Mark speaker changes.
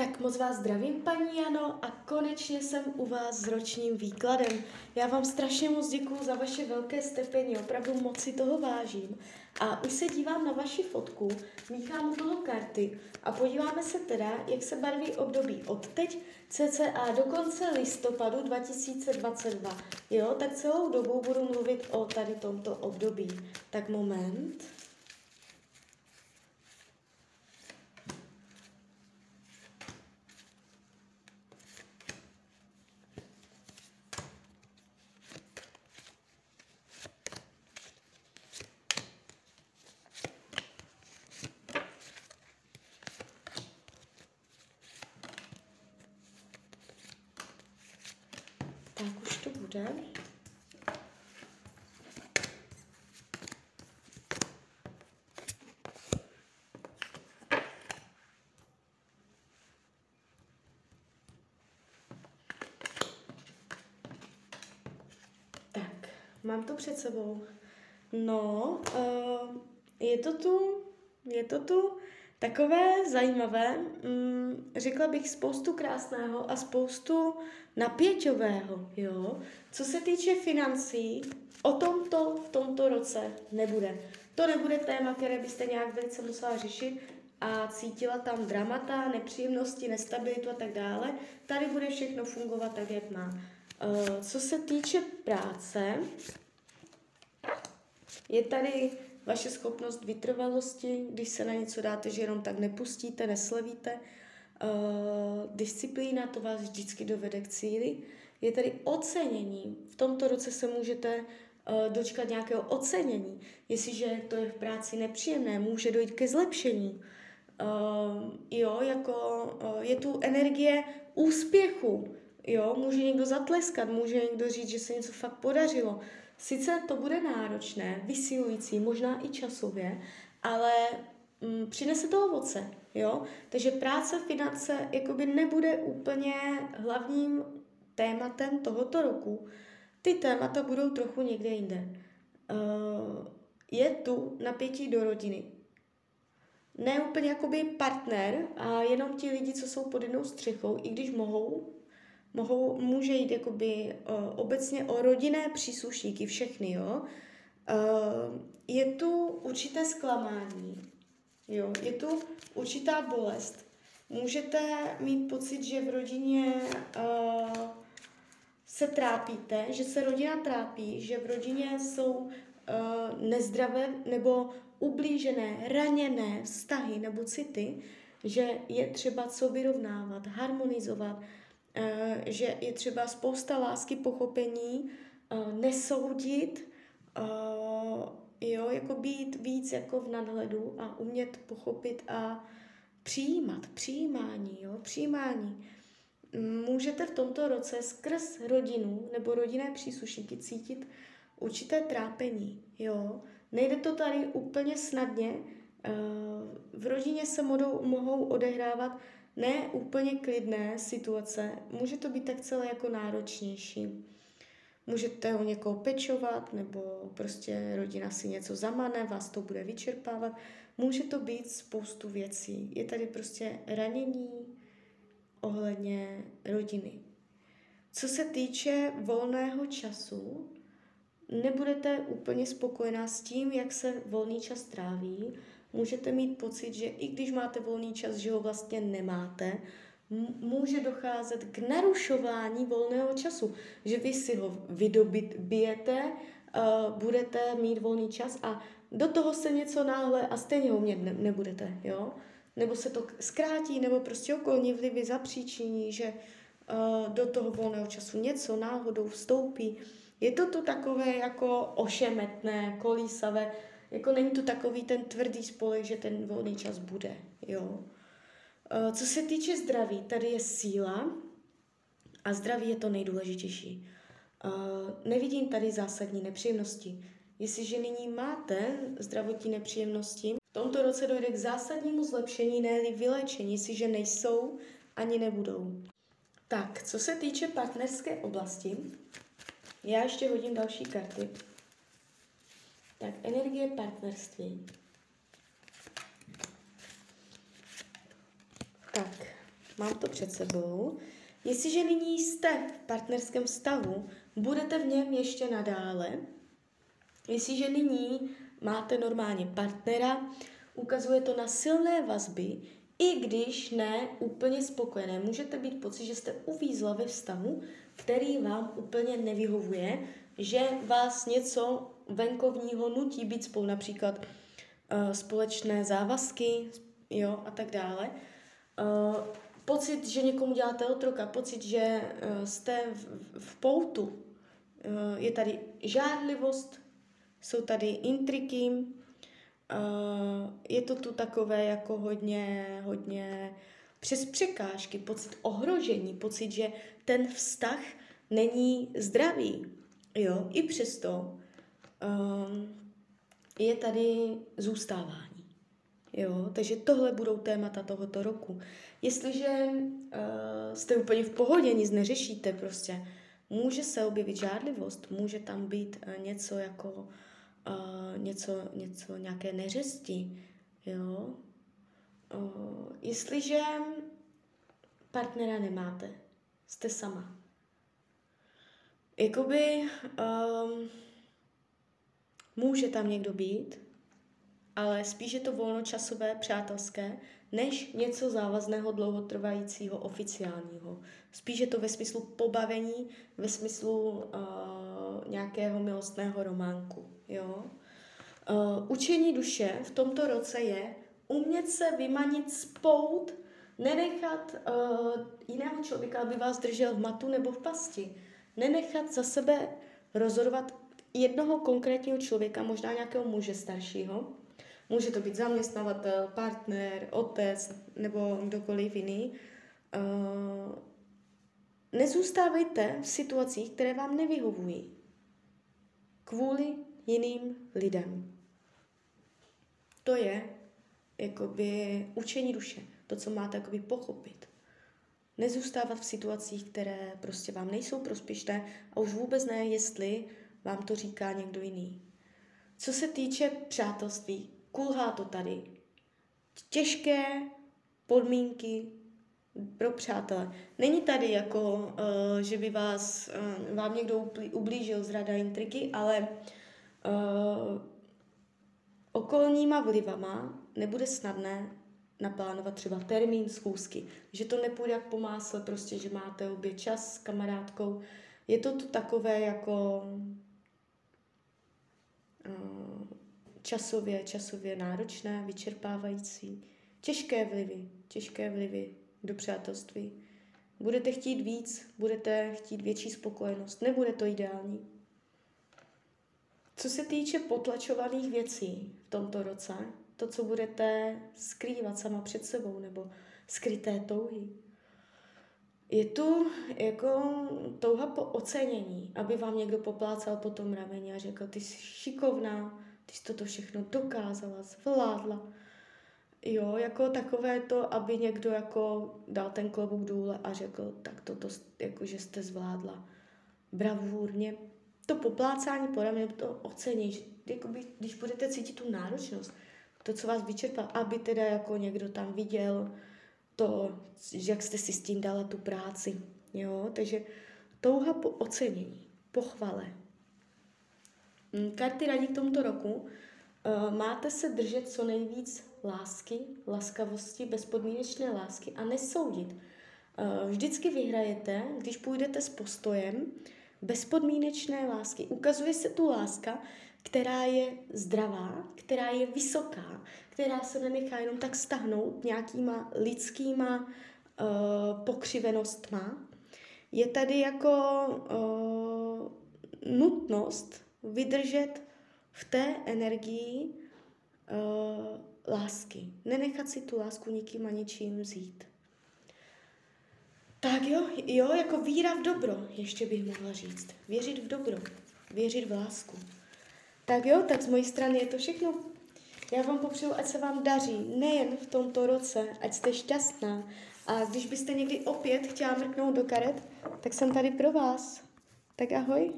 Speaker 1: Tak moc vás zdravím, paní Jano, a konečně jsem u vás s ročním výkladem. Já vám strašně moc děkuju za vaše velké strpení, opravdu moc si toho vážím. A už se dívám na vaši fotku, míchám u toho karty a podíváme se teda, jak se barví období od teď cca do konce listopadu 2022. Jo, tak celou dobu budu mluvit o tady tomto období. Tak moment. Bude. Tak, mám to před sebou. No, uh, je to tu, je to tu takové zajímavé, mm, řekla bych spoustu krásného a spoustu napěťového, jo. Co se týče financí, o tomto v tomto roce nebude. To nebude téma, které byste nějak velice musela řešit a cítila tam dramata, nepříjemnosti, nestabilitu a tak dále. Tady bude všechno fungovat tak, jak má. Uh, co se týče práce, je tady vaše schopnost vytrvalosti, když se na něco dáte, že jenom tak nepustíte, neslevíte. Uh, disciplína, to vás vždycky dovede k cíli. Je tady ocenění. V tomto roce se můžete uh, dočkat nějakého ocenění. Jestliže to je v práci nepříjemné, může dojít ke zlepšení. Uh, jo, jako uh, je tu energie úspěchu. Jo, může někdo zatleskat, může někdo říct, že se něco fakt podařilo. Sice to bude náročné, vysilující, možná i časově, ale mm, přinese to ovoce, jo? Takže práce, finance jakoby nebude úplně hlavním tématem tohoto roku. Ty témata budou trochu někde jinde. Uh, je tu napětí do rodiny. Ne úplně jakoby partner a jenom ti lidi, co jsou pod jednou střechou, i když mohou mohou, může jít jakoby uh, obecně o rodinné příslušníky, všechny, jo. Uh, je tu určité zklamání, jo, je tu určitá bolest. Můžete mít pocit, že v rodině uh, se trápíte, že se rodina trápí, že v rodině jsou nezdravé nebo ublížené, raněné vztahy nebo city, že je třeba co vyrovnávat, harmonizovat, Eh, že je třeba spousta lásky, pochopení, eh, nesoudit, eh, jo, jako být víc jako v nadhledu a umět pochopit a přijímat, přijímání, jo, přijímání. Můžete v tomto roce skrz rodinu nebo rodinné příslušníky cítit určité trápení, jo. Nejde to tady úplně snadně, v rodině se mohou, mohou odehrávat ne úplně klidné situace, může to být tak celé jako náročnější. Můžete o někoho pečovat, nebo prostě rodina si něco zamane, vás to bude vyčerpávat. Může to být spoustu věcí. Je tady prostě ranění ohledně rodiny. Co se týče volného času, nebudete úplně spokojená s tím, jak se volný čas tráví, můžete mít pocit, že i když máte volný čas, že ho vlastně nemáte, může docházet k narušování volného času, že vy si ho vydobit bijete, uh, budete mít volný čas a do toho se něco náhle a stejně ho ne- nebudete, jo? Nebo se to zkrátí, nebo prostě okolní vlivy zapříčiní, že uh, do toho volného času něco náhodou vstoupí. Je to tu takové jako ošemetné, kolísavé, jako není to takový ten tvrdý spolek, že ten volný čas bude, jo. Eh, co se týče zdraví, tady je síla a zdraví je to nejdůležitější. Eh, nevidím tady zásadní nepříjemnosti. Jestliže nyní máte zdravotní nepříjemnosti, v tomto roce dojde k zásadnímu zlepšení, ne vylečení, jestliže nejsou ani nebudou. Tak, co se týče partnerské oblasti, já ještě hodím další karty. Tak energie partnerství. Tak, mám to před sebou. Jestliže nyní jste v partnerském vztahu, budete v něm ještě nadále. Jestliže nyní máte normálně partnera, ukazuje to na silné vazby, i když ne úplně spokojené. Můžete být pocit, že jste uvízla ve vztahu, který vám úplně nevyhovuje, že vás něco venkovního nutí být spolu, například uh, společné závazky, jo, a tak dále. Uh, pocit, že někomu děláte otroka, pocit, že uh, jste v, poutu, je tady žádlivost, jsou tady intriky, je to tu takové jako hodně, hodně přes překážky, pocit ohrožení, pocit, že ten vztah není zdravý. Jo, i přesto um, je tady zůstávání. Jo, takže tohle budou témata tohoto roku. Jestliže uh, jste úplně v pohodě, nic neřešíte prostě, může se objevit žádlivost, může tam být uh, něco jako uh, něco, něco, nějaké neřesti, jo. Jestliže partnera nemáte, jste sama. Jakoby um, může tam někdo být, ale spíš je to volnočasové, přátelské, než něco závazného, dlouhotrvajícího, oficiálního. Spíš je to ve smyslu pobavení, ve smyslu uh, nějakého milostného románku. Jo? Uh, učení duše v tomto roce je umět se vymanit z pout, nenechat uh, jiného člověka, aby vás držel v matu nebo v pasti. Nenechat za sebe rozhodovat jednoho konkrétního člověka, možná nějakého muže staršího, Může to být zaměstnavatel, partner, otec nebo kdokoliv jiný. Uh, nezůstávejte v situacích, které vám nevyhovují. Kvůli jiným lidem. To je jakoby učení duše. To, co máte jakoby pochopit. Nezůstávat v situacích, které prostě vám nejsou prospěšné a už vůbec ne, jestli vám to říká někdo jiný. Co se týče přátelství, kulhá to tady. Těžké podmínky pro přátele. Není tady jako, uh, že by vás, uh, vám někdo ublížil z rada intriky, ale uh, okolníma vlivama nebude snadné naplánovat třeba termín schůzky. Že to nepůjde jak po másle, prostě, že máte obě čas s kamarádkou. Je to tu takové jako časově, časově náročné, vyčerpávající. Těžké vlivy, těžké vlivy do přátelství. Budete chtít víc, budete chtít větší spokojenost, nebude to ideální. Co se týče potlačovaných věcí v tomto roce, to, co budete skrývat sama před sebou, nebo skryté touhy, je tu jako touha po ocenění, aby vám někdo poplácal po tom rameni a řekl, ty jsi šikovná, ty jsi toto všechno dokázala, zvládla. Jo, jako takové to, aby někdo jako dal ten klobouk důle a řekl, tak toto, jako že jste zvládla bravurně. To poplácání po rameni, to ocení, jakoby, když budete cítit tu náročnost, to, co vás vyčerpá, aby teda jako někdo tam viděl to, jak jste si s tím dala tu práci. Jo, takže touha po ocenění, pochvale, Mm, karty radí k tomuto roku. Eh, máte se držet co nejvíc lásky, laskavosti, bezpodmínečné lásky a nesoudit. Eh, vždycky vyhrajete, když půjdete s postojem bezpodmínečné lásky. Ukazuje se tu láska, která je zdravá, která je vysoká, která se nenechá jenom tak stahnout nějakýma lidskýma uh, pokřivenostma. Je tady jako uh, nutnost vydržet v té energii uh, lásky. Nenechat si tu lásku nikým a ničím vzít. Tak jo, jo, jako víra v dobro, ještě bych mohla říct. Věřit v dobro, věřit v lásku. Tak jo, tak z mojí strany je to všechno. Já vám popřeju, ať se vám daří, nejen v tomto roce, ať jste šťastná. A když byste někdy opět chtěla mrknout do karet, tak jsem tady pro vás. Tak ahoj.